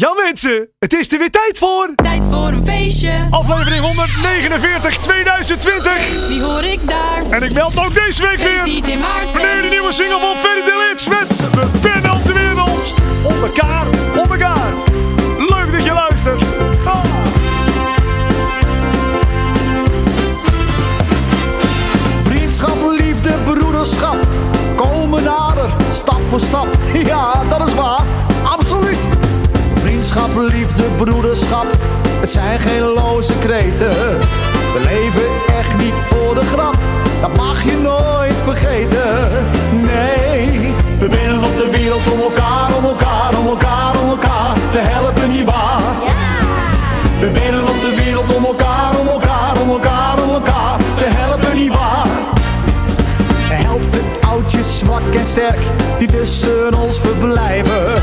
Ja mensen, het is er weer tijd voor. Tijd voor een feestje. Aflevering 149 2020. Die hoor ik daar. En ik meld me ook deze week weer. DJ Maarten. Meneer de nieuwe single van Ferry de Lits met We pennen op de wereld. Op elkaar, op elkaar. Leuk dat je luistert. Ah. Vriendschap, liefde, broederschap komen nader, stap voor stap. Ja, liefde, broederschap, het zijn geen loze kreten. We leven echt niet voor de grap, dat mag je nooit vergeten. Nee, we winnen op de wereld om elkaar, om elkaar, om elkaar, om elkaar te helpen, niet waar? We winnen op de wereld om elkaar, om elkaar, om elkaar, om elkaar te helpen, niet waar? Helpt de oudjes zwak en sterk die tussen ons verblijven.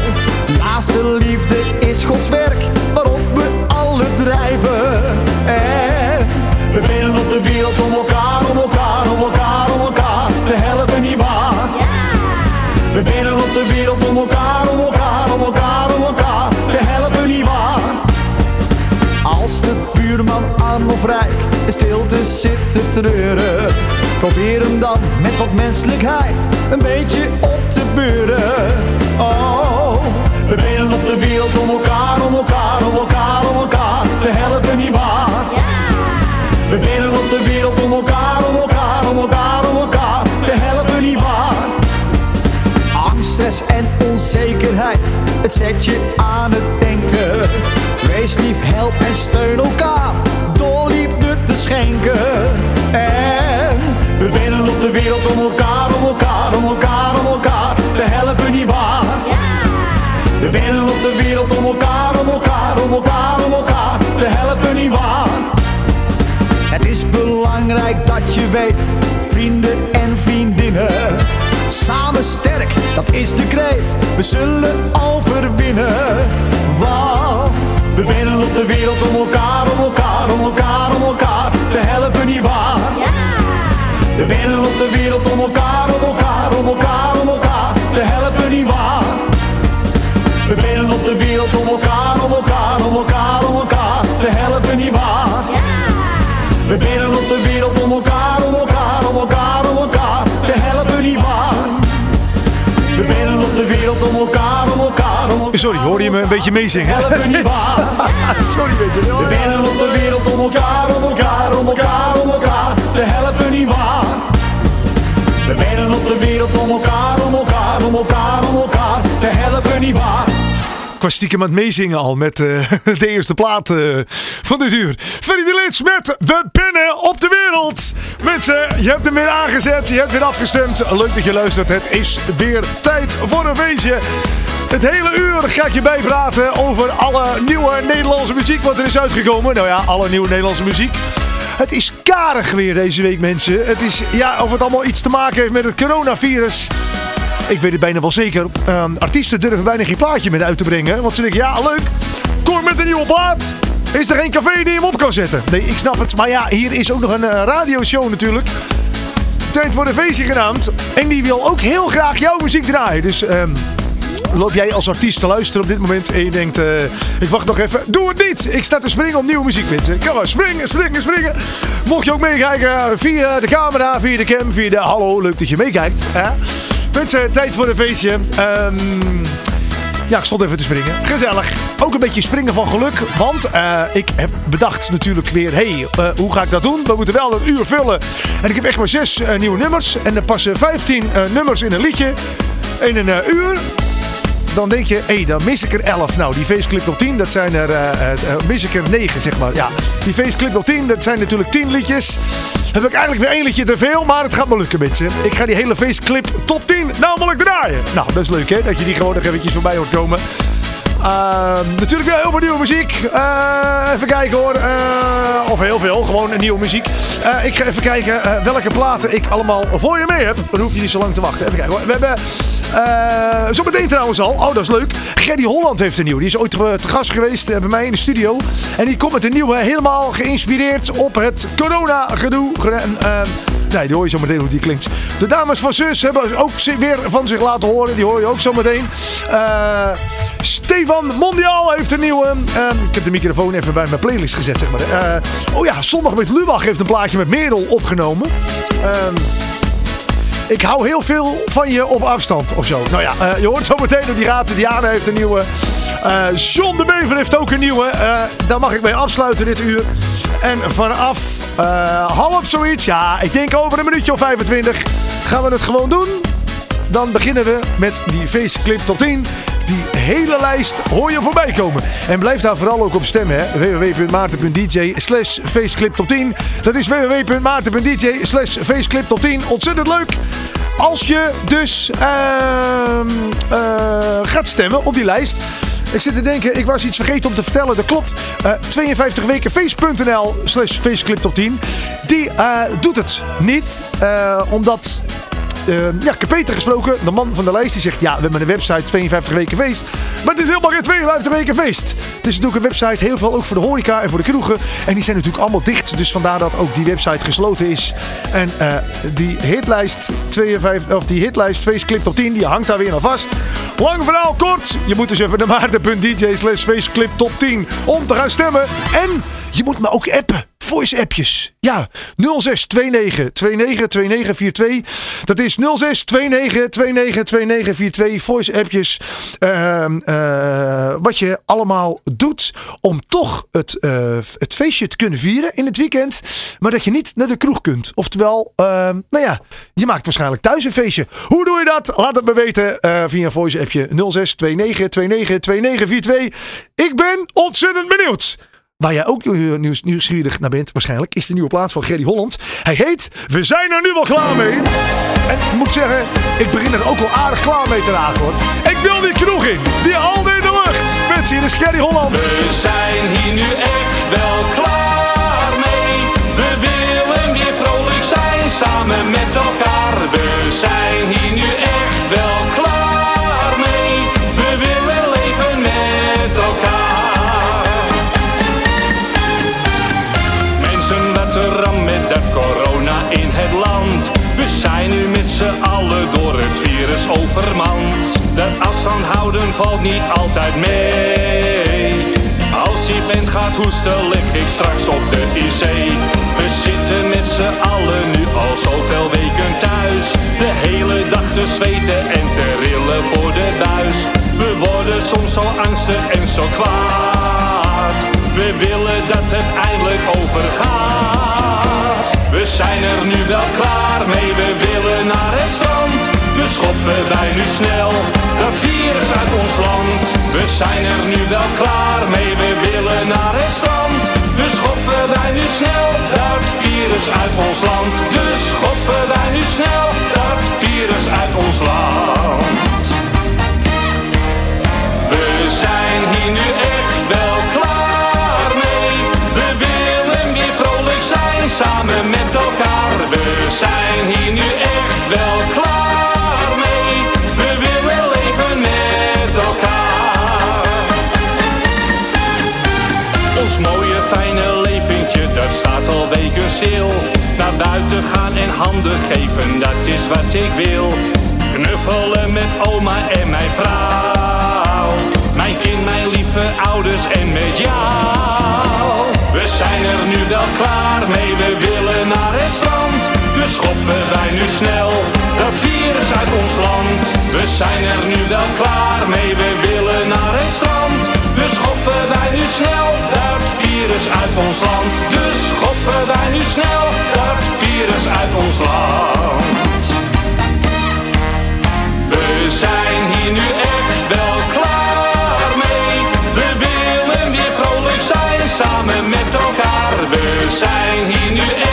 Te Probeer hem dan met wat menselijkheid een beetje op te beuren Oh, we winnen op de wereld om elkaar, om elkaar, om elkaar, om elkaar te helpen, niet waar? We winnen op de wereld om elkaar, om elkaar, om elkaar, om elkaar te helpen, niet waar? Angst, stress en onzekerheid, het zet je aan het denken. Wees lief, help en steun elkaar, door liefde te schenken. Wereld om elkaar, om elkaar, om elkaar, om elkaar te helpen, niet waar? We winnen op de wereld om elkaar, om elkaar, om elkaar, om elkaar te helpen, niet waar? Het is belangrijk dat je weet, vrienden en vriendinnen. Samen sterk, dat is de kreet. We zullen overwinnen. Want we winnen op de wereld om elkaar, om elkaar, om elkaar, om elkaar te helpen, niet waar? We winnen op de wereld om elkaar, om elkaar, om elkaar, om elkaar te helpen, niet waar? We winnen op de wereld om elkaar, om elkaar, om elkaar, om elkaar te helpen, niet waar? We binnen op de wereld om elkaar, om elkaar, om elkaar, om elkaar te helpen, niet waar? We binnen op de wereld om elkaar, om elkaar, om elkaar. Sorry, hoorde je me een beetje meezingen? Helpen, niet waar? Sorry, weet je We binnen op de wereld om elkaar, om elkaar, om elkaar, om elkaar te helpen, niet waar? We binnen op de wereld om elkaar, om elkaar, om elkaar, om elkaar te helpen, niet waar? Ik was stiekem aan het meezingen al met eh, de eerste plaat eh, van dit uur. Ferry de Lits met We Pennen op de Wereld. Mensen, je hebt hem weer aangezet, je hebt weer afgestemd. Leuk dat je luistert. Het is weer tijd voor een feestje. Het hele uur ga ik je bijpraten over alle nieuwe Nederlandse muziek wat er is uitgekomen. Nou ja, alle nieuwe Nederlandse muziek. Het is karig weer deze week, mensen. Het is, ja, of het allemaal iets te maken heeft met het coronavirus. Ik weet het bijna wel zeker. Ehm, artiesten durven bijna geen plaatje meer uit te brengen. Want ze denken, ja leuk, kom met een nieuwe plaat. Is er geen café die hem op kan zetten? Nee, ik snap het. Maar ja, hier is ook nog een eh, radioshow natuurlijk. Tijd voor een feestje genaamd. En die wil ook heel graag jouw muziek draaien. Dus ehm, loop jij als artiest te luisteren op dit moment en je denkt, eh, ik wacht nog even. Doe het niet! Ik sta te springen op nieuwe muziek, mensen. Kom maar, springen, springen, springen. Mocht je ook meekijken via de camera, via de cam, via de... Hallo, leuk dat je meekijkt. Hè? Mensen, tijd voor een feestje. Ehm, ja, ik stond even te springen. Gezellig. Ook een beetje springen van geluk. Want eh, ik heb bedacht natuurlijk weer... hey, eh, hoe ga ik dat doen? We moeten wel een uur vullen. En ik heb echt maar zes eh, nieuwe nummers. En er passen 15 nummers in een liedje. In een eh, uur dan denk je, hé, dan mis ik er 11. Nou, die faceclip op 10, dat zijn er, eh, mis ik er 9, zeg maar. Ja, die faceclip op 10, dat zijn natuurlijk 10 liedjes. Heb ik eigenlijk weer één liedje te veel, maar het gaat me lukken, mensen. Ik ga die hele faceclip top 10 namelijk draaien. Nou, is leuk, hè, dat je die gewoon nog eventjes voorbij hoort komen. Ehm, natuurlijk weer heel veel nieuwe muziek. Eh, even kijken hoor. Of heel veel, gewoon nieuwe muziek. Ik ga even kijken welke platen ik allemaal voor je mee heb. Dan hoef je niet zo lang te wachten. Even kijken. We hebben Uh, zometeen trouwens al. Oh, dat is leuk. Gerry Holland heeft een nieuw. Die is ooit te gast geweest bij mij in de studio. En die komt met een nieuwe. Helemaal geïnspireerd op het corona-gedoe. Uh, nee, die hoor je zo meteen hoe die klinkt. De dames van Zus hebben ook weer van zich laten horen. Die hoor je ook zo meteen. Uh, Stefan Mondiaal heeft een nieuwe. Uh, ik heb de microfoon even bij mijn playlist gezet, zeg maar. Oh ja, zondag met Lubach heeft een plaatje met Merel opgenomen. Uh, ik hou heel veel van je op afstand of zo. Nou ja, uh, je hoort zo meteen dat die raad. Diana heeft een nieuwe. Uh, John de Bever heeft ook een nieuwe. Uh, daar mag ik mee afsluiten dit uur. En vanaf half zoiets, ja, ik denk over een minuutje of 25 gaan we het gewoon doen. Dan beginnen we met die faceclip tot 10. Die hele lijst hoor je voorbij komen. En blijf daar vooral ook op stemmen. www.maarten.dj slash faceclip tot 10. Dat is www.maarten.dj slash faceclip tot 10. Ontzettend leuk. Als je dus uh, uh, gaat stemmen op die lijst. Ik zit te denken, ik was iets vergeten om te vertellen. Dat klopt. Uh, 52 weken face.nl slash faceclip tot 10. Die uh, doet het niet. Omdat ja, ik heb Peter gesproken, de man van de lijst. Die zegt, ja, we hebben een website 52 weken feest. Maar het is helemaal geen 52 weken feest. Het is natuurlijk een website, heel veel ook voor de horeca en voor de kroegen. En die zijn natuurlijk allemaal dicht. Dus vandaar dat ook die website gesloten is. En uh, die hitlijst 52, of die hitlijst Faceclip top 10, die hangt daar weer naar vast. Lang verhaal kort. Je moet dus even naar maarten.dj slash Faceclip top 10 om te gaan stemmen. En je moet me ook appen. Voice appjes. Ja, 0629 292942. Dat is 0629 292942. Voice appjes. Uh, uh, wat je allemaal doet om toch het, uh, het feestje te kunnen vieren in het weekend. Maar dat je niet naar de kroeg kunt. Oftewel, nou ja, je maakt waarschijnlijk thuis een feestje. Hoe doe je dat? Laat het me weten via een voice appje 0629 292942. Ik ben ontzettend benieuwd. Waar jij ook nieuws, nieuwsgierig naar bent, waarschijnlijk, is de nieuwe plaats van Gerry Holland. Hij heet We zijn er nu wel klaar mee. En ik moet zeggen, ik begin er ook wel aardig klaar mee te raken hoor. Ik wil die kroeg in, die al in de lucht. Mensen, hier is Gerry Holland. We zijn hier nu echt wel klaar mee. We willen weer vrolijk zijn, samen met elkaar. We zijn hier nu in het land. We zijn nu met z'n allen door het virus overmand. De afstand houden valt niet altijd mee. Als je bent gaat hoesten, lig ik straks op de IC. We zitten met z'n allen nu al zoveel weken thuis. De hele dag te zweten en te rillen voor de buis. We worden soms zo angstig en zo kwaad. We willen dat het eindelijk overgaat. We zijn er nu wel klaar mee, we willen naar het strand. Dus schoppen wij nu snel dat virus uit ons land. We zijn er nu wel klaar mee, we willen naar het strand. Dus schoppen wij nu snel dat virus uit ons land. Dus schoppen wij nu snel dat virus uit ons land. We zijn hier nu Naar buiten gaan en handen geven, dat is wat ik wil. Knuffelen met oma en mijn vrouw. Mijn kind, mijn lieve ouders en met jou. We zijn er nu wel klaar mee, we willen naar het strand. Dus schoppen wij nu snel dat virus uit ons land. We zijn er nu wel klaar mee, we willen naar het strand. Dus schoppen wij nu snel dat virus uit ons land. Dus schoppen wij nu snel dat virus uit ons land. We zijn hier nu echt wel klaar mee. We willen weer vrolijk zijn, samen met elkaar. We zijn hier nu echt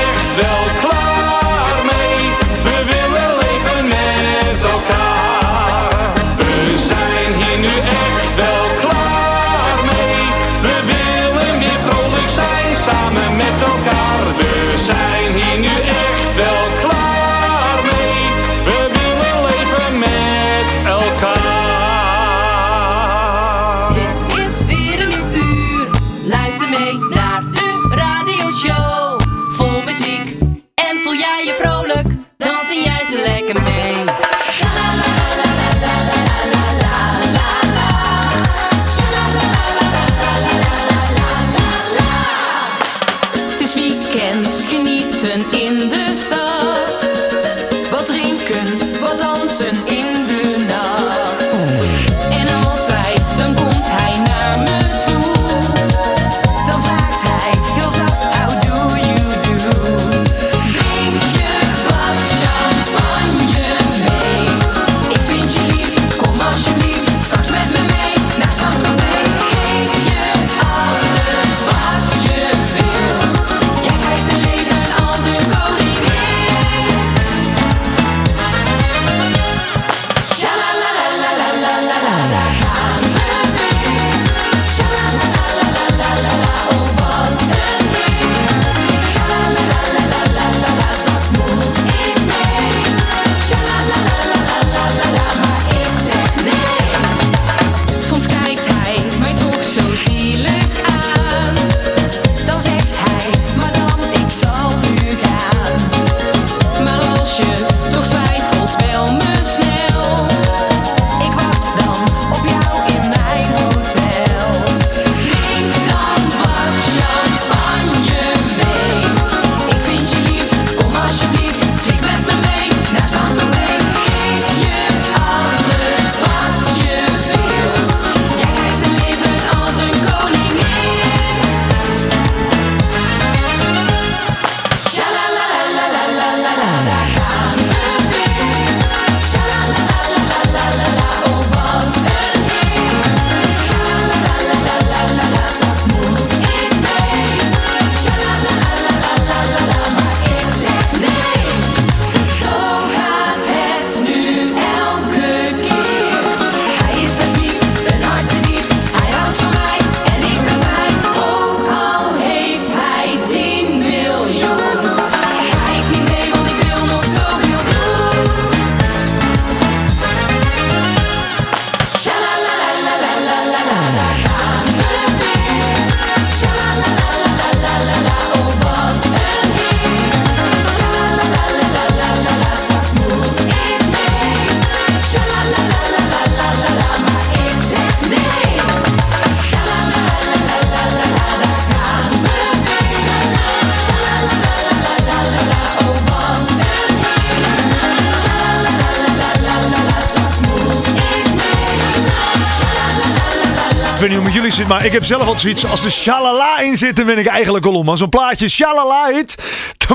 maar ik heb zelf altijd zoiets. Als er shalala in zit, dan ben ik eigenlijk al om. Als zo'n plaatje shalala dan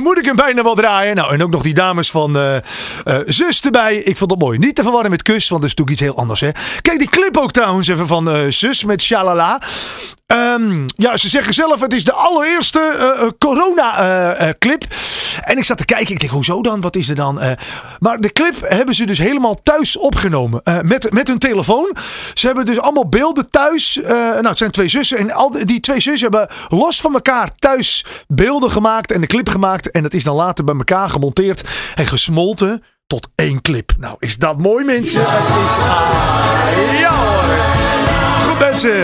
moet ik hem bijna wel draaien. Nou, en ook nog die dames van eh, eh, Zus erbij. Ik vond dat mooi. Niet te verwarren met Kus, want dat is natuurlijk iets heel anders. Hè? Kijk die clip ook trouwens even van eh, Zus met shalala. Ehm, ja, ze zeggen zelf, het is de allereerste corona-clip. en ik zat te kijken, ik denk, hoezo dan? Wat is er dan? Maar de clip hebben ze dus helemaal thuis opgenomen. met, met hun telefoon. Ze hebben dus allemaal beelden thuis. nou, het zijn twee zussen. En al die twee zussen hebben los van elkaar thuis beelden gemaakt. En de clip gemaakt. En dat is dan later bij elkaar gemonteerd. En gesmolten tot één clip. Nou, is dat mooi mensen? Het is... Ah, ja hoor. Goed mensen,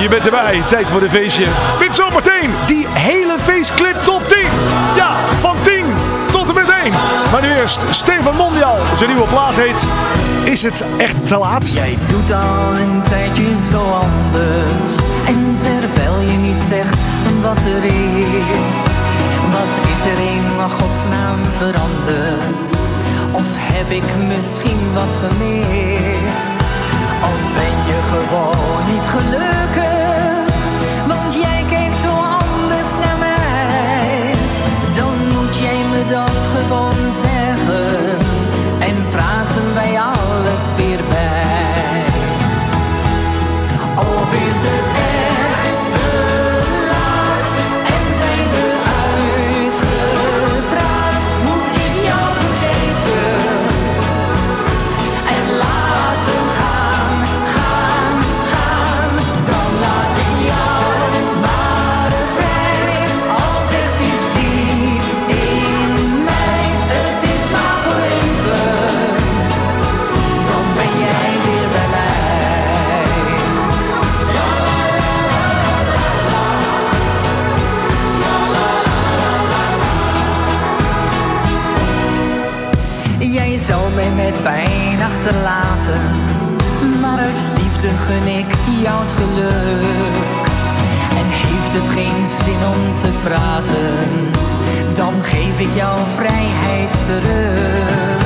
je bent erbij. Tijd voor de feestje. Met zometeen die hele feestclip top 10. Ja, van 10 tot en met 1. Maar nu eerst Steven Mondial. Zijn nieuwe plaat heet Is het echt te laat? Jij doet al een tijdje zo anders. En terwijl je niet zegt wat er is, is er in godsnaam veranderd? Of heb ik misschien wat gemist? Of ben je gewoon niet gelukkig? Gun ik jou het geluk. En heeft het geen zin om te praten, dan geef ik jou vrijheid terug.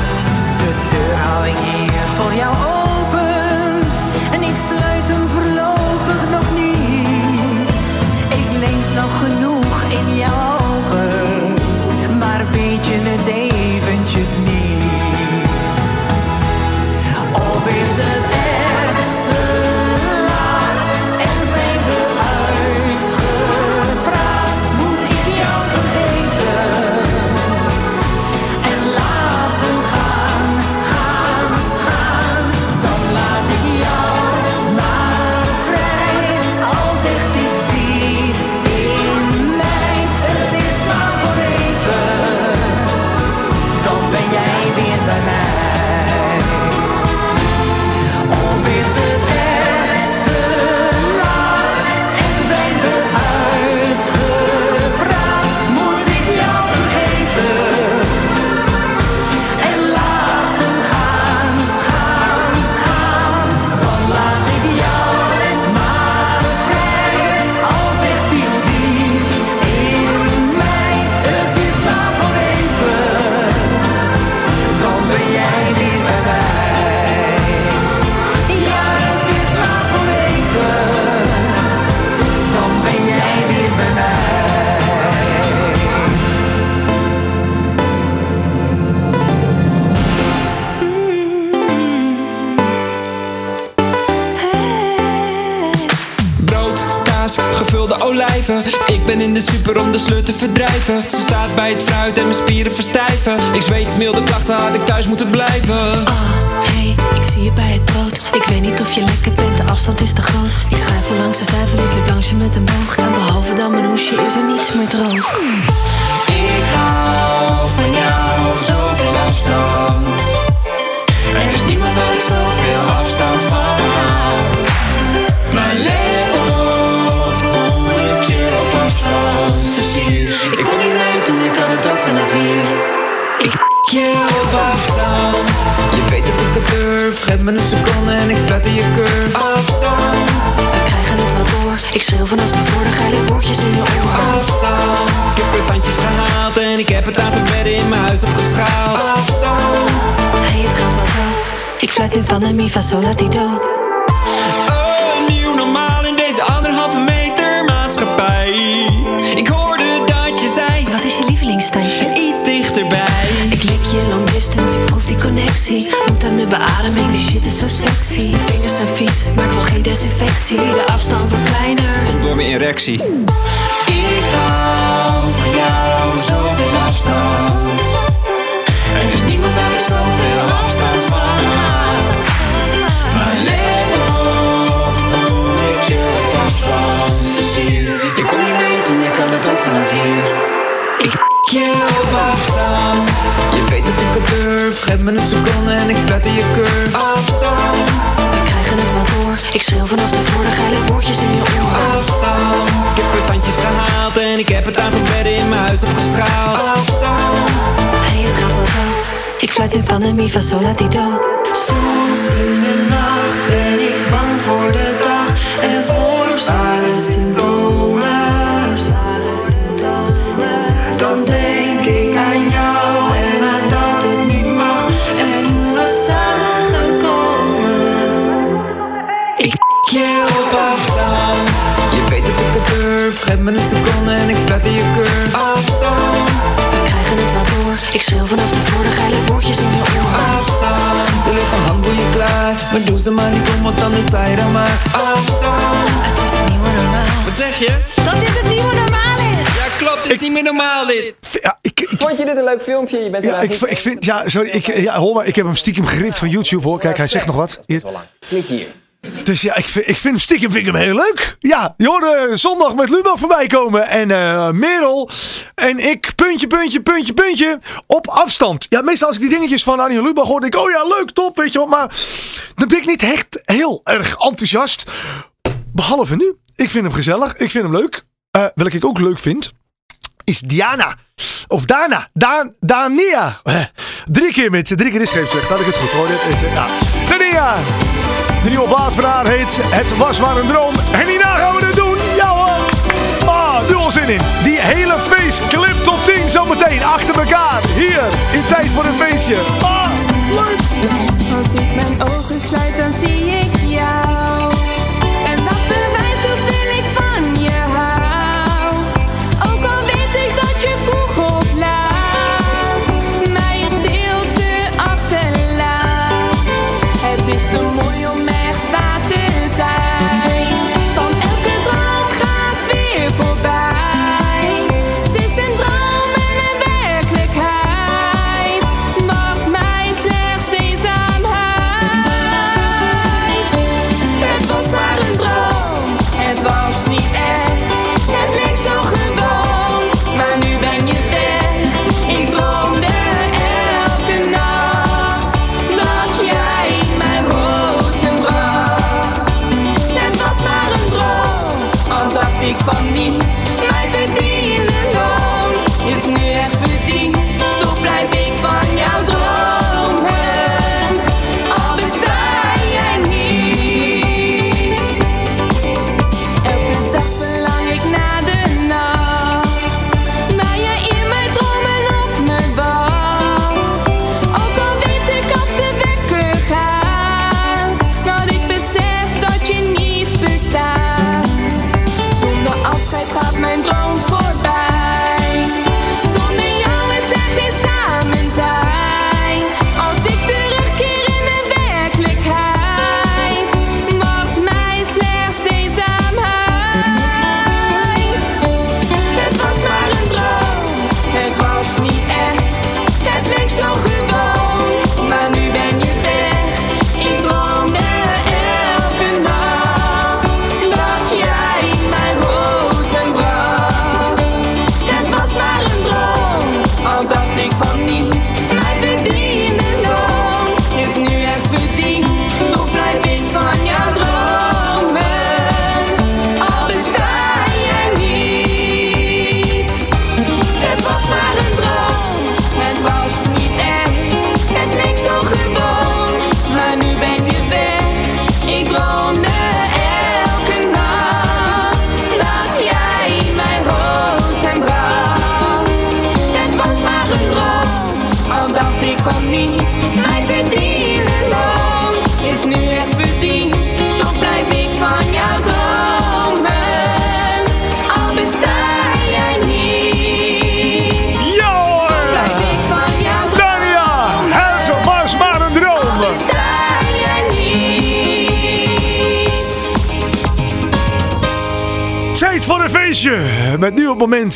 De deur hou ik hier voor jou te Nu pandemie van Solatido. Oh, nieuw normaal in deze anderhalve meter maatschappij. Ik hoorde dat je zei, Wat is je lievelingsstandje? iets dichterbij. Ik lik je long distance, ik proef die connectie. Moet aan de beademing, die shit is zo sexy. De vingers zijn vies, maar ik wil geen desinfectie. De afstand wordt kleiner. Door mijn erectie. Ik hou van jou, zoveel afstand. Er is niemand waar ik zoveel afstand van ik vanaf hier. Je op afstand. Je weet dat ik het durf. Geef me een seconde en ik flatter je curve. Afstand, We krijgen het wel door. Ik schreeuw vanaf de voor de geile woordjes in je oor. afstand. Ik heb standjes gehaald en ik heb het aantal bedden in mijn huis opgeschaald. Afstand. Hey, het gaat wel zo. Ik fluit nu pandemie van Solatido. Soms in de nacht ben ik bang voor de dag en voor zware. En ik flatter je curve. Afstand, We krijgen het wel door. Ik schreeuw vanaf de voor de geile woordjes in je oor. afstand. Er ligt een handboeien klaar. Maar doe ze maar niet om, want dan sta je dan maar. Afstand. Het is het nieuwe normaal. Wat zeg je? Dat dit het nieuwe normaal is. Ja, klopt. Het is niet meer normaal dit. Ja, ik, ik, Vond je dit een leuk filmpje? Je bent er ja, ik, ik vind, ja, sorry, ik, ja, hoor maar, ik heb hem stiekem geript van YouTube hoor. Kijk, hij zegt nog wat. Hier. zo lang. Klik hier. Dus ja, ik vind, ik vind hem stiekem vind ik hem heel leuk. Ja, je hoorde zondag met Lubach voorbij komen. En eh Merel en ik, puntje, puntje, puntje, puntje, op afstand. Ja, meestal als ik die dingetjes van Arjen Lubach hoor, denk ik, oh ja, leuk, top, weet je wat. Maar dan ben ik niet echt heel erg enthousiast. Behalve nu. Ik vind hem gezellig, ik vind hem leuk. Eh welke ik ook leuk vind, is Diana. Of Dana. Daan, Dania. Eh, Drie keer met ze. Drie keer is geen slecht. Had ik het goed hoor. Dania. De nieuwe plaat van haar heet Het was maar een droom. En hierna gaan we het doen. Ja hoor. Ah, nu al zin in. Die hele feestclip top 10 zometeen achter elkaar. Hier, in tijd voor een feestje. Ah, leuk. Als ik mijn ogen sluit, dan zie ik jou.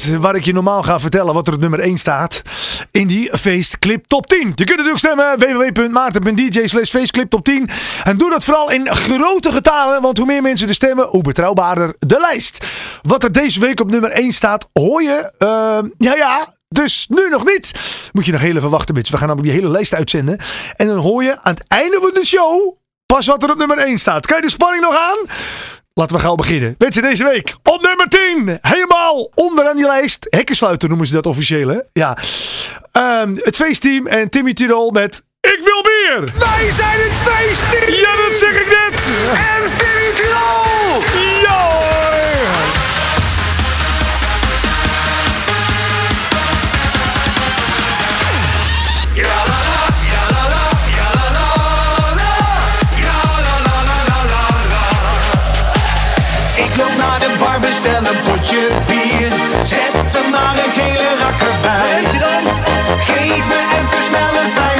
waar ik je normaal ga vertellen wat er op nummer 1 staat in die feestclip top 10. Je kunt natuurlijk stemmen www.maarten.dj slash feestclip top 10. En doe dat vooral in grote getalen, want hoe meer mensen er stemmen, hoe betrouwbaarder de lijst. Wat er deze week op nummer 1 staat, hoor je, ehm, ja ja, dus nu nog niet. Moet je nog heel even wachten, bitch. We gaan namelijk die hele lijst uitzenden. En dan hoor je aan het einde van de show pas wat er op nummer 1 staat. Kan je de spanning nog aan? Laten we gauw beginnen. Mensen deze week op nummer 10. Helemaal onderaan die lijst. Hekkensluiter noemen ze dat officieel hè? Ja. Ehm, het feestteam en Timmy Tirol met Ik wil bier. Wij zijn het feestteam. Ja dat zeg ik net. En Stel een potje bier. Zet er maar een gele rakker bij. Geef me en versnel een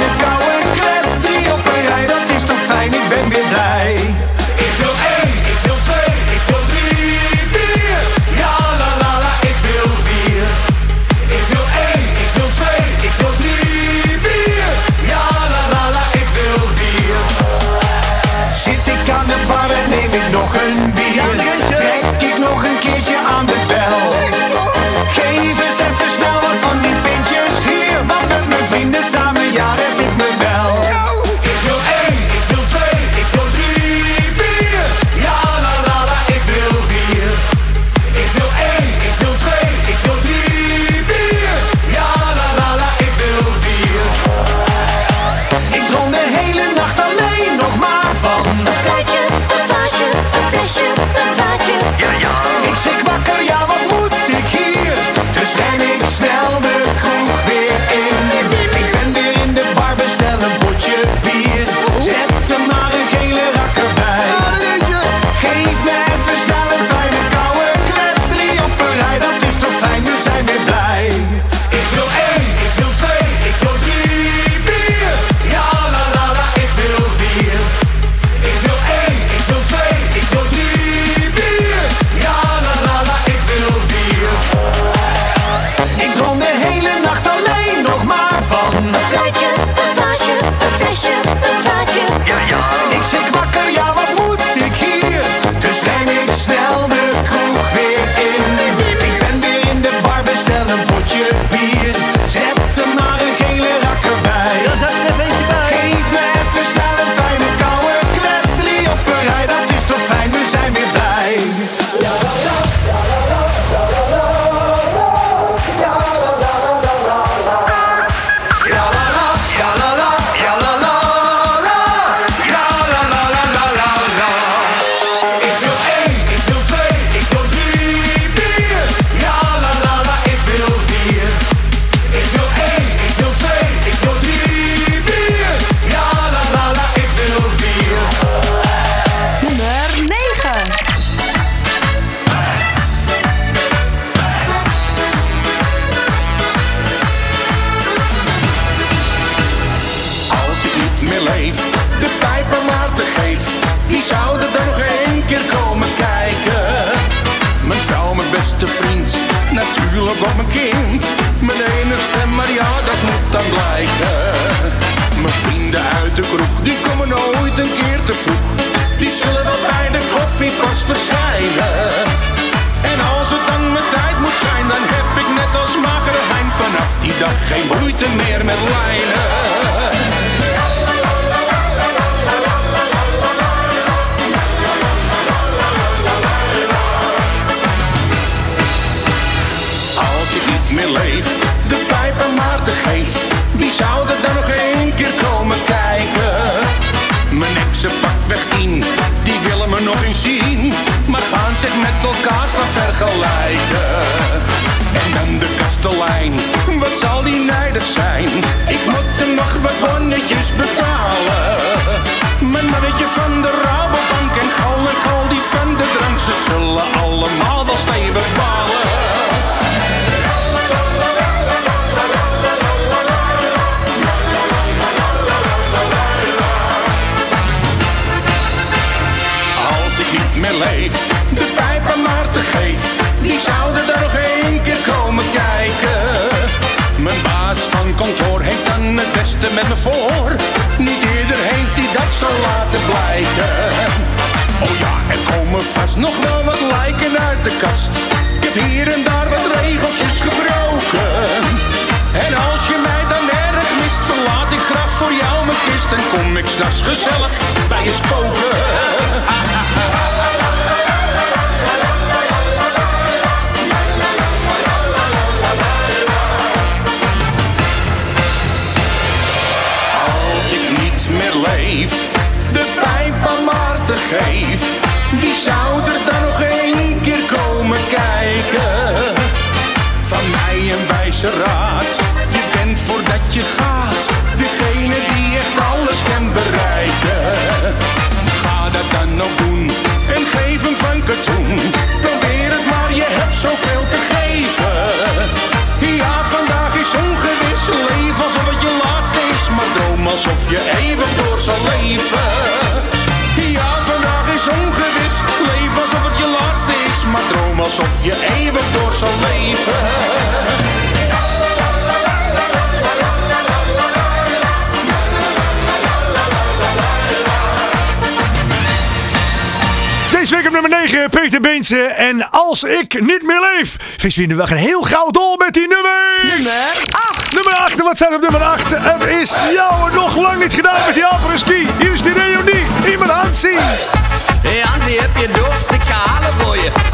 met me voor. Niet ieder heeft die dat zo laten blijken. Oh ja, er komen vast nog wel wat lijken uit de kast. Ik heb hier en daar wat regeltjes gebroken. En als je mij dan erg mist, verlaat ik graag voor jou mijn kist. En kom ik s'nachts gezellig bij je spoken. Je bent voordat je gaat, degene die echt alles kan bereiken. Ga dat dan nog doen en geef hem van katoen. Probeer het maar, je hebt zoveel te geven. Ja, vandaag is ongewis, leef alsof het je laatste is. Maar droom alsof je eeuwig door zal leven. Ja, vandaag is ongewis, leef alsof het je laatste is. Maar droom alsof je eeuwig door zal leven. Deze week nummer 9, Peter Beense. En als ik niet meer leef, vies we de weg een heel gauw dol met die nummer. Nummer 8. Nummer 8, wat staat op nummer 8? Het is jou nog lang niet gedaan met die ski. Hier is die reunie. Iemand Hansie. Hé hey Hansie, heb je dorst? Ik ga halen voor je.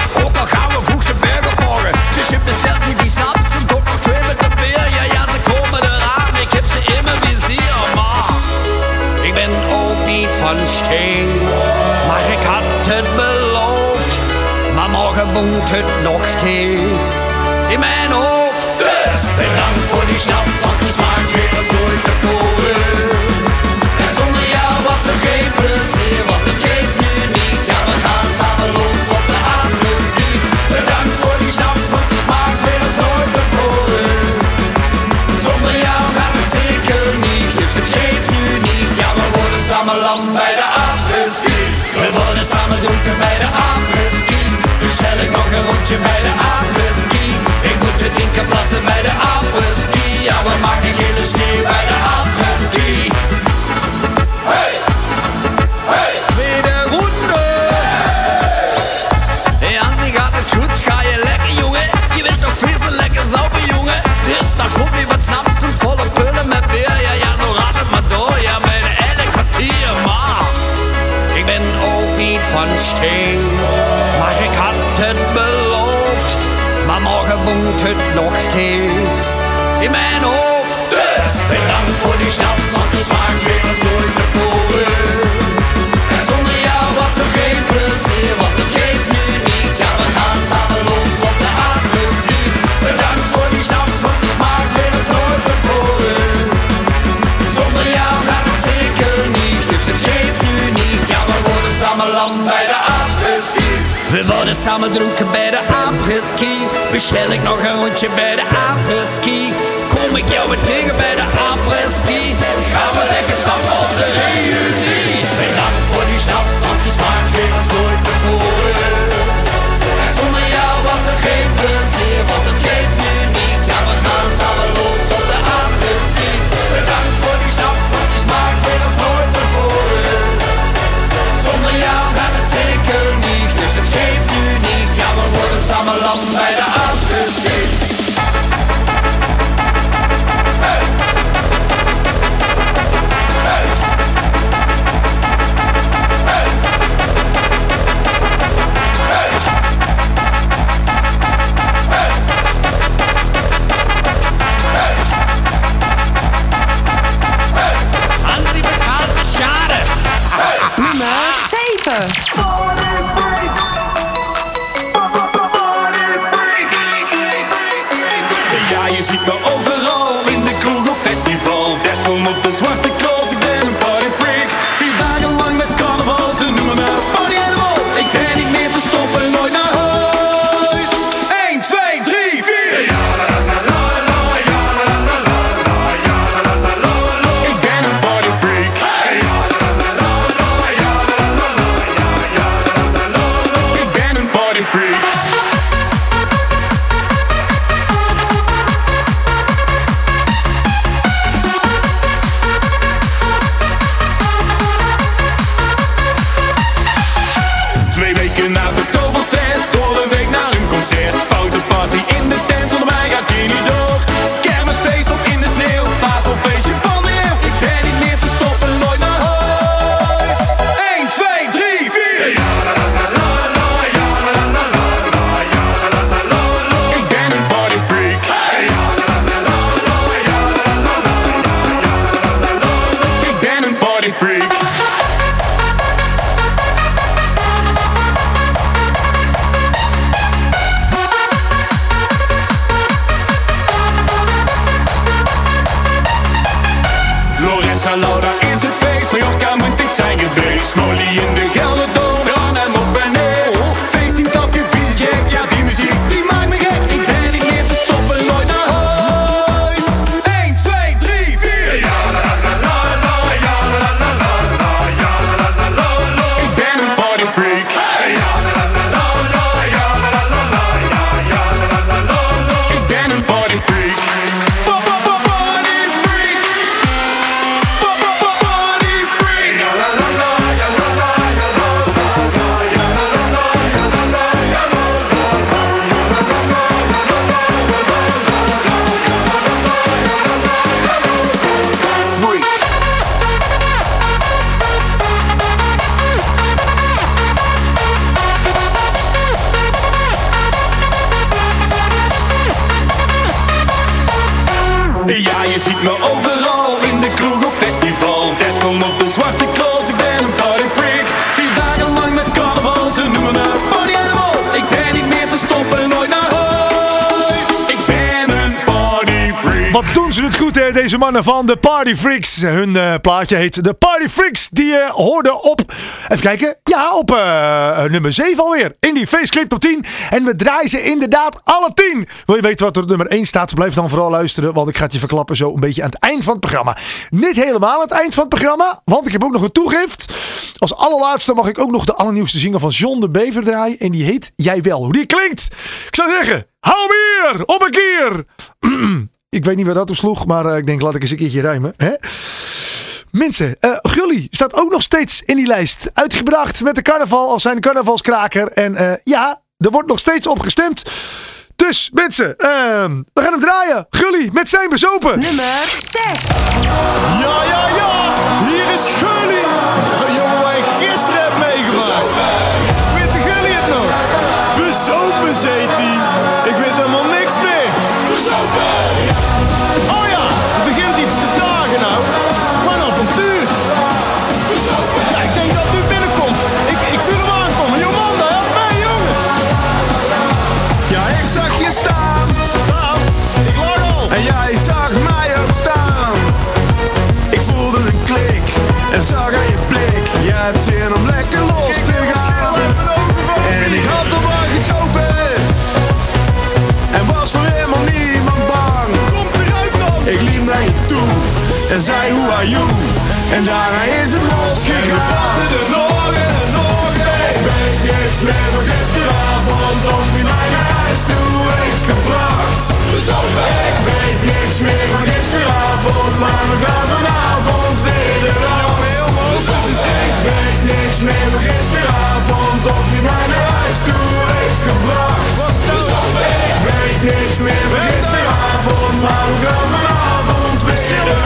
samen dronken bij de apres-ski. Bestel ik nog een rondje bij de apres-ski. Kom ik jou weer tegen bij de apres-ski. Gaan we lekker stappen op de regen. bass. Mannen van de Party Freaks. Hun eh, plaatje heet de Party Freaks. Die je hoorde op, even kijken, ja, op eh, nummer 7 alweer. In die Faceclip top 10. En we draaien ze inderdaad alle 10. Wil je weten wat er op nummer 1 staat? Blijf dan vooral luisteren, want ik ga het je verklappen zo een beetje aan het eind van het programma. Niet helemaal het eind van het programma, want ik heb ook nog een toegift. Als allerlaatste mag ik ook nog de allernieuwste zinger van John de Bever draaien. En die heet Jij Wel. Hoe die klinkt? Ik zou zeggen, hou hier, op een keer. Ik weet niet waar dat op sloeg, maar eh, ik denk laat ik eens een keertje ruimen. Hè? Mensen, eh Gully staat ook nog steeds in die lijst. Uitgebracht met de carnaval als zijn carnavalskraker. En eh, ja, er wordt nog steeds op gestemd. Dus mensen, ehm, we gaan hem draaien. Gully met zijn bezopen. Nummer 6. Ja, ja, ja, hier is Gully. En zei hoe are you. En daarna is het losgegaan. En er nog en nog. Ik weet niks meer van gisteravond of je mij naar huis toe heeft gebracht. Ik weet niks meer van gisteravond, maar we gaan vanavond weer eraf. Ik weet niks meer van gisteravond of je mij naar huis toe heeft gebracht. Ik weet niks meer van gisteravond, maar we gaan vanavond weer eraf.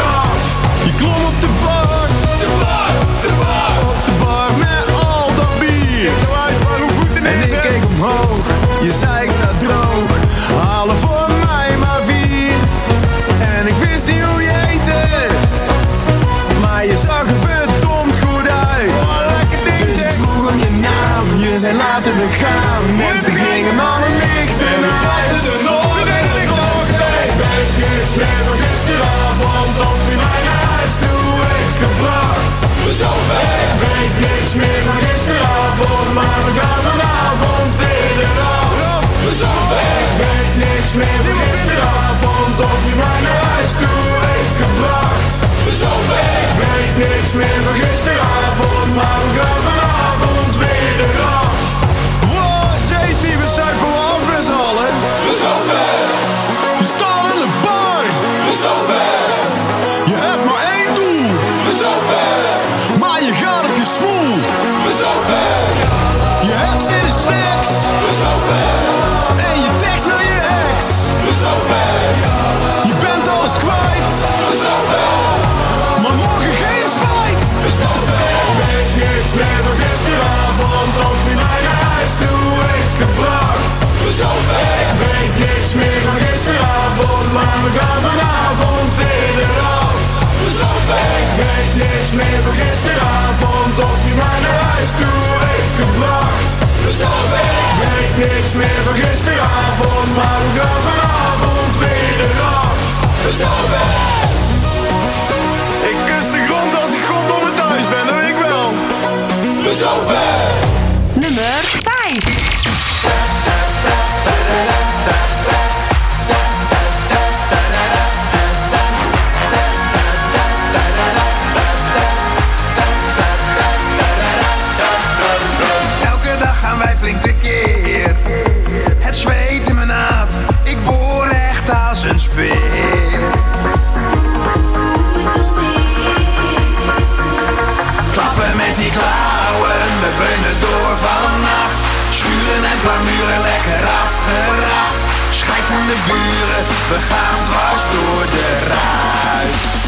Dat bier. En ik keek omhoog, je zei ik sta droog, halen voor mij maar vier. En ik wist niet hoe je heette, maar je zag er verdomd goed uit. Dus ik vroeg om je naam, je zei laten we gaan. En toen gingen alle lichten en we vatten er nog en nog. Ik weet niks meer van gisteravond of je mij naar huis toe heeft gebracht. Ik weet niks meer van niks meer van gisteravond, maar we gaan weet meer van gisteravond of je mij naar huis toe heeft gebracht. Ik weet niks meer van gisteravond, maar we gaan vanavond weer eraf. Ik kus de grond als ik god om het thuis ben, dat weet ik wel. Nummer 5. We gaan dwars door de ruit.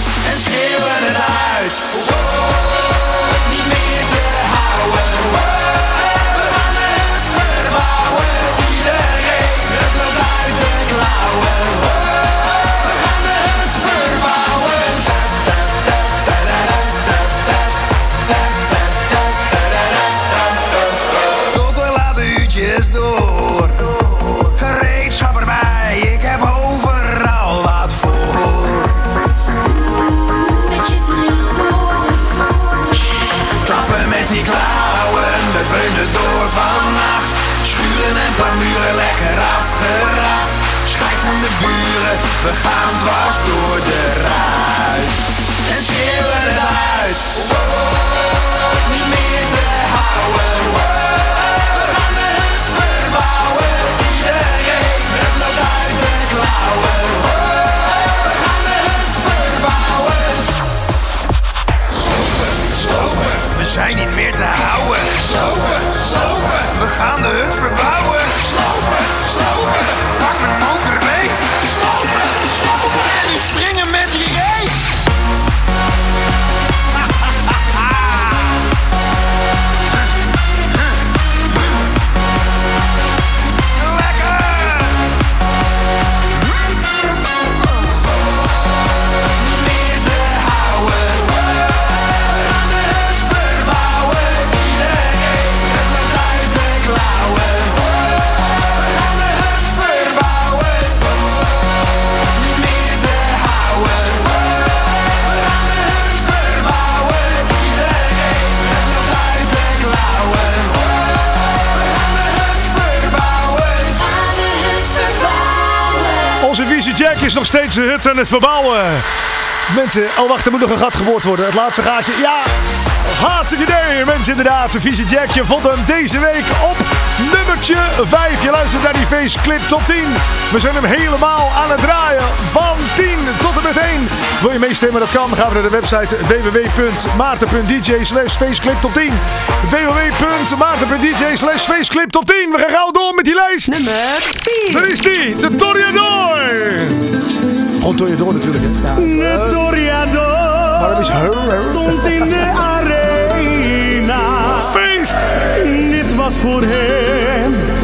Aan het verbouwen. Mensen, oh wacht, er moet nog een gat geboord worden. Het laatste gaatje, ja. Hartstikke idee, mensen inderdaad. De vieze Jack, je vond hem deze week op nummertje 5. Je luistert naar die faceclip top 10. We zijn hem helemaal aan het draaien. Van 10 tot en met 1. Wil je meestemmen? Dat kan. Dan gaan we naar de website www.maarten.dj slash faceclip top 10. www.maarten.dj slash faceclip top 10. We gaan gauw door met die lijst. Nummer 4. Daar is die, de Toreador. Gewoon Toreador natuurlijk. Hè? De Toriador Waarom is stond in de arena. Feest! Dit was voor hem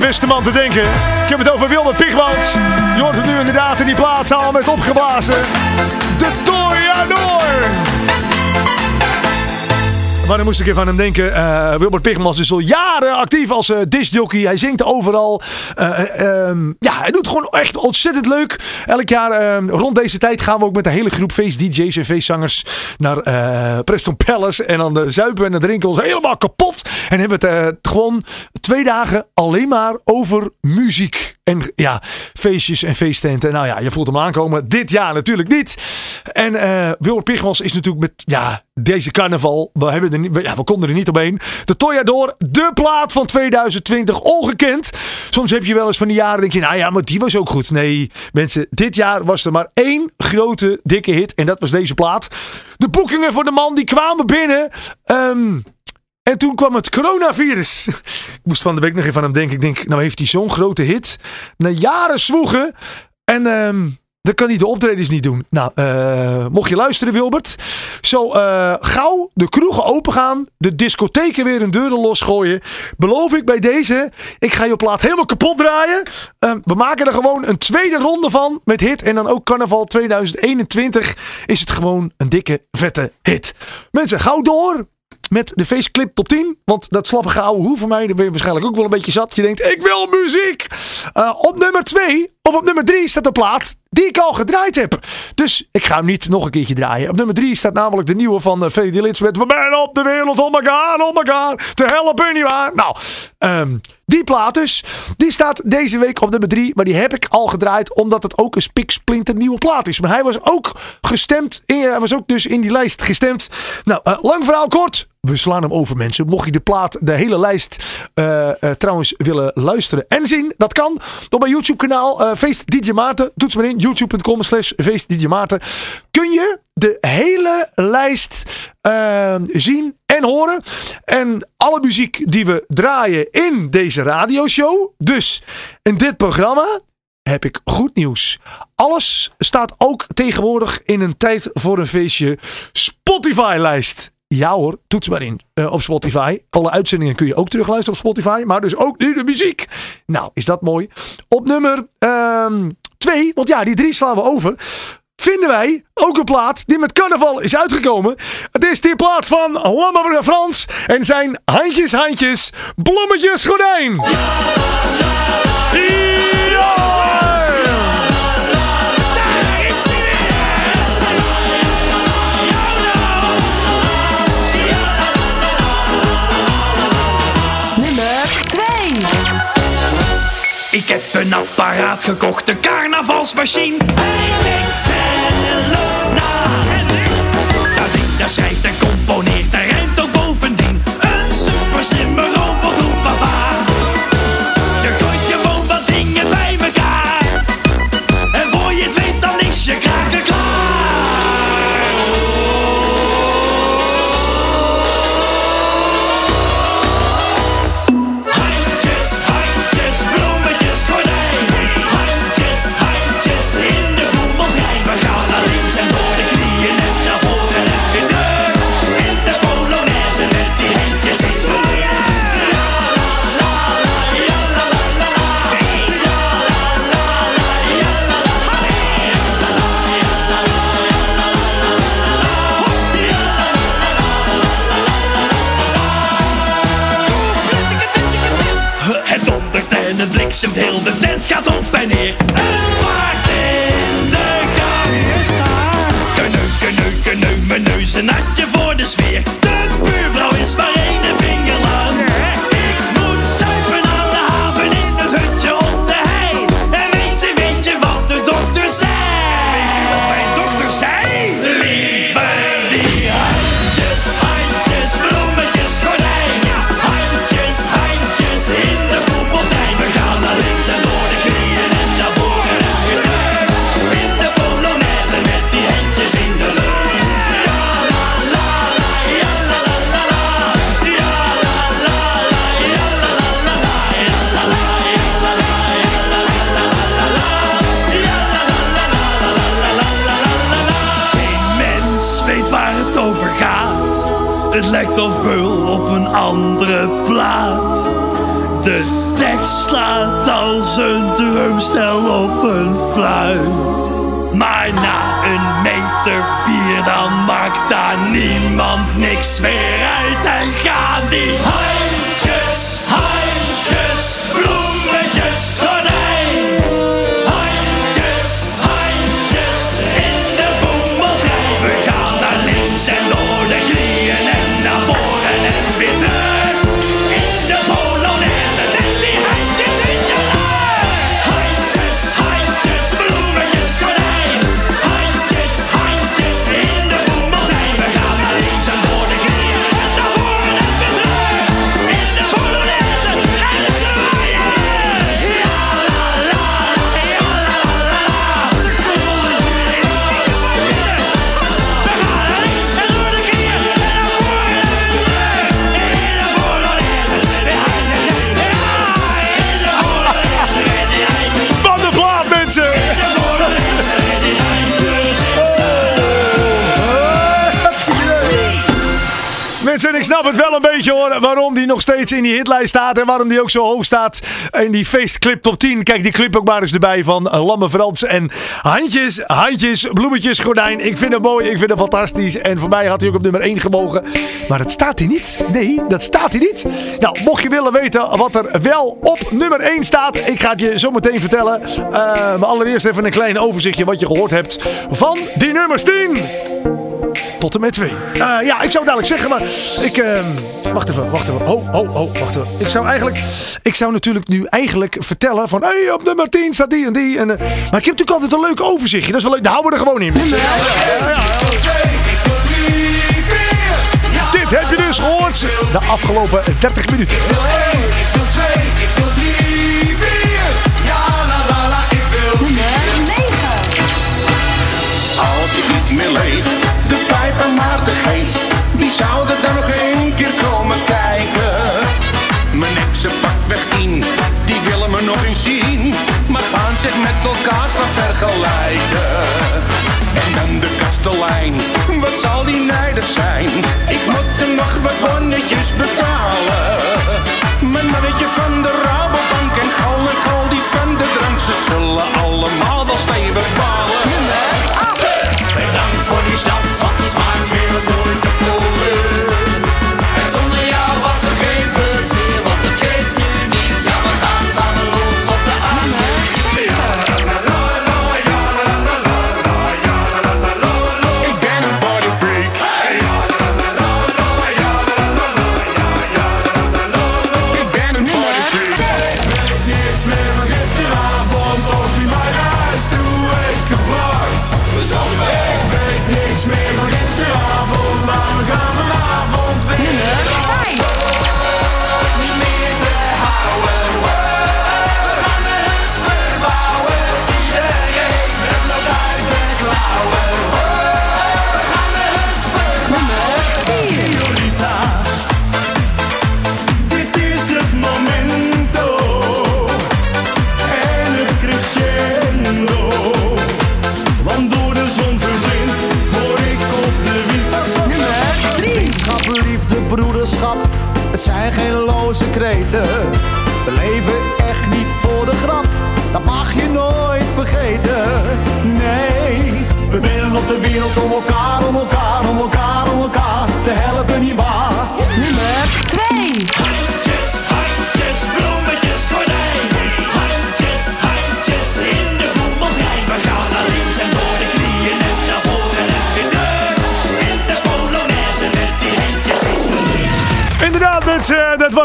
beste man te denken. Ik heb het over Wilbert Pigmans. Je het nu inderdaad in die plaatzaal met opgeblazen. De Toreador. Maar dan moest ik even aan hem denken. eh, Wilbert Pigmans is al jaren actief als uh. Hij zingt overal. Eh, ehm, ja, hij doet gewoon echt ontzettend leuk. Elk jaar ehm, rond deze tijd gaan we ook met een hele groep feest-dj's en feestzangers naar Preston Palace. En dan de zuipen en het drinken ons helemaal kapot. En hebben het gewoon twee dagen alleen maar over muziek. En ja, feestjes en feesttenten. Nou ja, je voelt hem aankomen. Dit jaar natuurlijk niet. En eh Wilbert Pigmans is natuurlijk met ja, deze carnaval. We, hebben ja, we konden er niet omheen. De Toyador, de plaat van 2020. Ongekend. Soms heb je wel eens van die jaren. Denk je, nou ja, maar die was ook goed. Nee, mensen, dit jaar was er maar één grote dikke hit. En dat was deze plaat. De boekingen voor de man die kwamen binnen. Ehm, en toen kwam het coronavirus. Ik moest van de week nog even aan hem denken. Ik denk, nou heeft hij zo'n grote hit. Na jaren zwoegen. En ehm, dan kan hij de optredens niet doen. Nou, eh, mocht je luisteren Wilbert. Zo eh, gauw de kroegen open gaan. De discotheken weer een deuren losgooien. Beloof ik bij deze. Ik ga je plaat helemaal kapot draaien. Ehm, we maken er gewoon een tweede ronde van. Met hit. En dan ook carnaval 2021 is het gewoon een dikke vette hit. Mensen, gauw door met de faceclip top 10. Want dat slappe ouwe hoe van mij, daar ben je waarschijnlijk ook wel een beetje zat. Je denkt, ik wil muziek. Eh, op nummer 2 of op nummer 3 staat een plaat die ik al gedraaid heb. Dus ik ga hem niet nog een keertje draaien. Op nummer 3 staat namelijk de nieuwe van uh, Freddy met We zijn op de wereld, god, oh my god. Te helpen niet waar. Nou, ehm, die plaat dus, die staat deze week op nummer 3. Maar die heb ik al gedraaid omdat het ook een spiksplinter nieuwe plaat is. Maar hij was ook gestemd, in, hij was ook dus in die lijst gestemd. Nou, eh, lang verhaal kort. We slaan hem over mensen. Mocht je de plaat, de hele lijst eh, eh, trouwens willen luisteren en zien. Dat kan. Op mijn YouTube kanaal Feest DJ Maarten. Toets maar in. YouTube.com slash. Kun je de hele lijst uh, zien en horen. En alle muziek die we draaien in deze radioshow. Dus in dit programma heb ik goed nieuws. Alles staat ook tegenwoordig in een tijd voor een feestje Spotify-lijst. Ja hoor, toets maar in uh, op Spotify. Alle uitzendingen kun je ook terugluisteren op Spotify. Maar dus ook nu de muziek. Nou, is dat mooi. Op nummer 2, um, want ja, die drie slaan we over. Vinden wij ook een plaat die met carnaval is uitgekomen. Het is die plaat van Lammerburger Frans. En zijn handjes, handjes, blommetjes gordijn. Ja! Ik heb een apparaat gekocht, een carnavalsmachine. Hij denkt zelf na. Dat ding dat schrijft en het bliksemt, heel de tent gaat op en neer. Een zwaard in de gang. Keneu, keneu, keneu, mijn neus een natje voor de sfeer. Andere plaat. De tekst slaat als een drumstel op een fluit. Maar na een meter bier dan maakt daar niemand niks meer uit en gaan die handjes, Mensen, ik snap het wel een beetje hoor, waarom die nog steeds in die hitlijst staat en waarom die ook zo hoog staat in die feestclip top 10. Kijk die clip ook maar eens erbij van uh, Lamme Frans en handjes, handjes, bloemetjes, gordijn. Ik vind het mooi, ik vind het fantastisch en voor mij had hij ook op nummer 1 gewogen. Maar dat staat hij niet. Nee, dat staat hij niet. Nou, mocht je willen weten wat er wel op nummer 1 staat, ik ga het je zo meteen vertellen. Uh, maar allereerst even een klein overzichtje wat je gehoord hebt van die nummers 10 tot en met 2. ja, ik zou dadelijk zeggen, maar ik... ehm, wacht even, wacht even. Oh, oh, oh, wacht even. Ik zou eigenlijk... Ik zou natuurlijk nu eigenlijk vertellen van... Hé, hey, op nummer 10 staat die en die. En, eh, maar ik heb natuurlijk altijd een leuk overzichtje. Dat is wel leuk. Daar houden we er gewoon in. Ja, ja, ja. Dit heb je dus gehoord de afgelopen 30 minuten. Als geeft. Wie zou er dan nog een keer komen kijken? Mijn exen pakt weg in, die willen me nog eens zien. Maar gaan zich met elkaar staan vergelijken. En dan de kastelein, wat zal die nijdig zijn? Ik moet er nog wat bonnetjes betalen.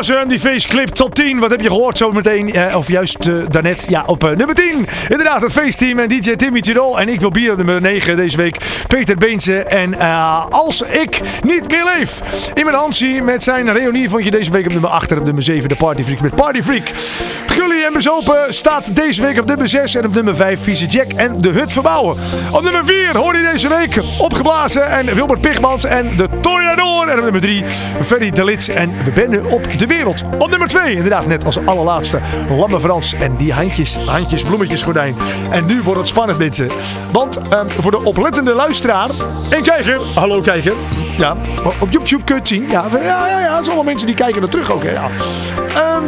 Was hem, die feestclip top 10. Wat heb je gehoord zo meteen? eh, of juist eh, daarnet, ja, op eh, nummer 10. Inderdaad, het feestteam en DJ Timmy Tirol. En ik wil bier nummer 9 deze week. Peter Beense. En eh, als ik niet meer leef. Hand zie met zijn reunie vond je deze week op nummer 8 en op nummer 7 de Party Freak met Party Freak. Gully en Bezopen staat deze week op nummer 6 en op nummer 5 Vieze Jack en de Hut Verbouwen. Op nummer 4 hoor je deze week opgeblazen en Wilbert Pigmans en de Toreador. En nummer 3 Ferry de Lits en We Bennen op de Wereld. Op nummer 2 inderdaad net als allerlaatste Lamme Frans en die handjes, handjes, bloemetjes gordijn. En nu wordt het spannend mensen. Want ehm, voor de oplettende luisteraar en kijker, hallo kijker. Ja, op YouTube kun je het zien. Ja, ja, ja, ja. Het zijn allemaal mensen die kijken er terug ook. Hè, ja. Ehm,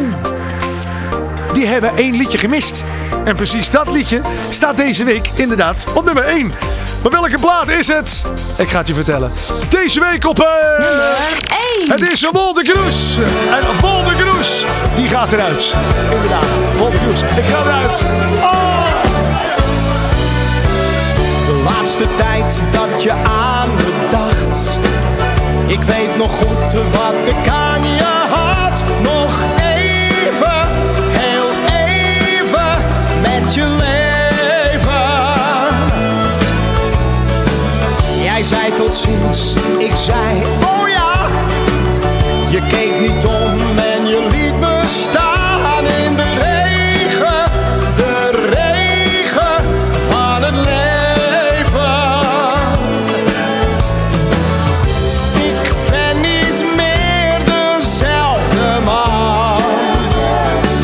die hebben één liedje gemist. En precies dat liedje staat deze week inderdaad op nummer 1. Maar welke plaat is het? Ik ga het je vertellen. Deze week op... eh, Het is Wolde Kroes. En Wolde Kroes, die gaat eruit. Inderdaad, Wolde Kroes. Ik ga eruit. Oh! De laatste tijd dat je aan me dacht. Ik weet nog goed wat ik aan je had. Nog even, heel even met je Jij zei tot ziens, ik zei oh ja. Je keek niet om en je liet me staan in de regen. De regen van het leven. Ik ben niet meer dezelfde man.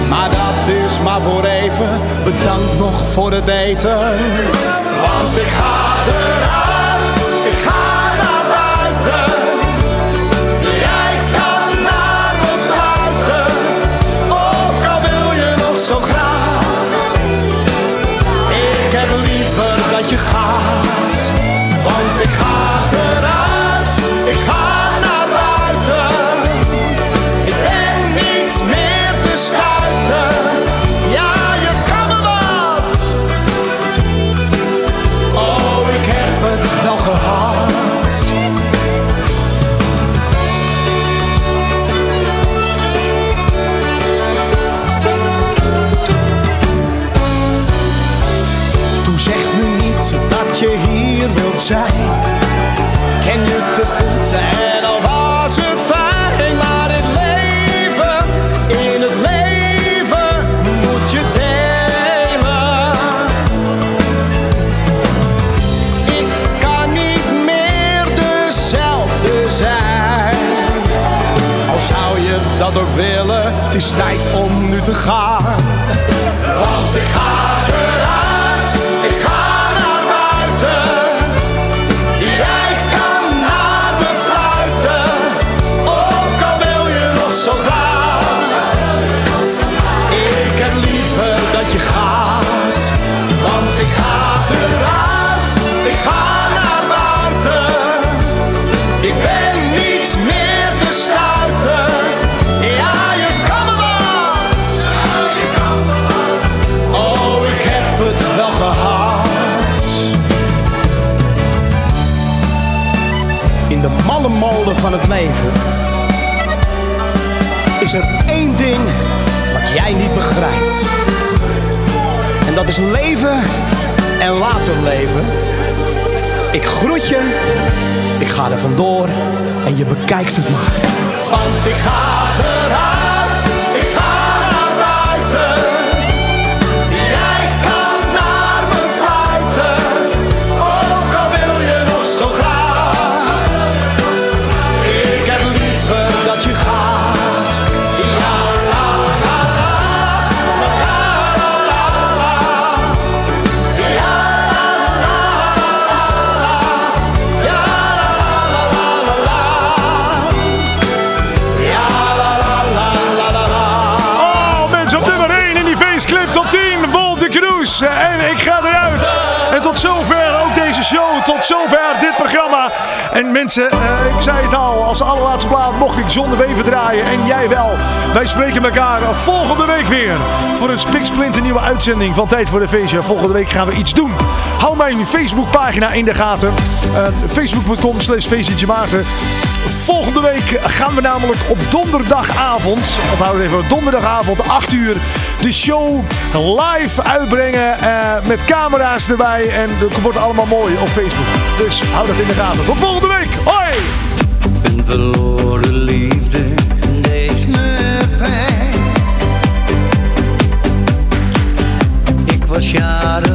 Maar dat is maar voor even. Bedankt nog voor het eten. Want ik ga eruit. Het is tijd om nu te gaan. Van het leven is er één ding wat jij niet begrijpt. En dat is leven en later leven. Ik groet je, ik ga er vandoor en je bekijkt het maar. Want ik ga eruit, En mensen, eh, ik zei het al. Als allerlaatste plaat mocht ik zonder weven draaien. En jij wel. Wij spreken elkaar volgende week weer. Voor een spiksplinter nieuwe uitzending van Tijd voor de Feestje. Volgende week gaan we iets doen. Hou mijn Facebookpagina in de gaten. Eh, Facebook.com slash Maarten. Volgende week gaan we namelijk op donderdagavond, onthoud het even, donderdagavond 8 uur, de show live uitbrengen eh, met camera's erbij. En dat wordt allemaal mooi op Facebook. Dus hou dat in de gaten. Tot volgende week. Hoi! Een verloren liefde deze me. Ik was jaren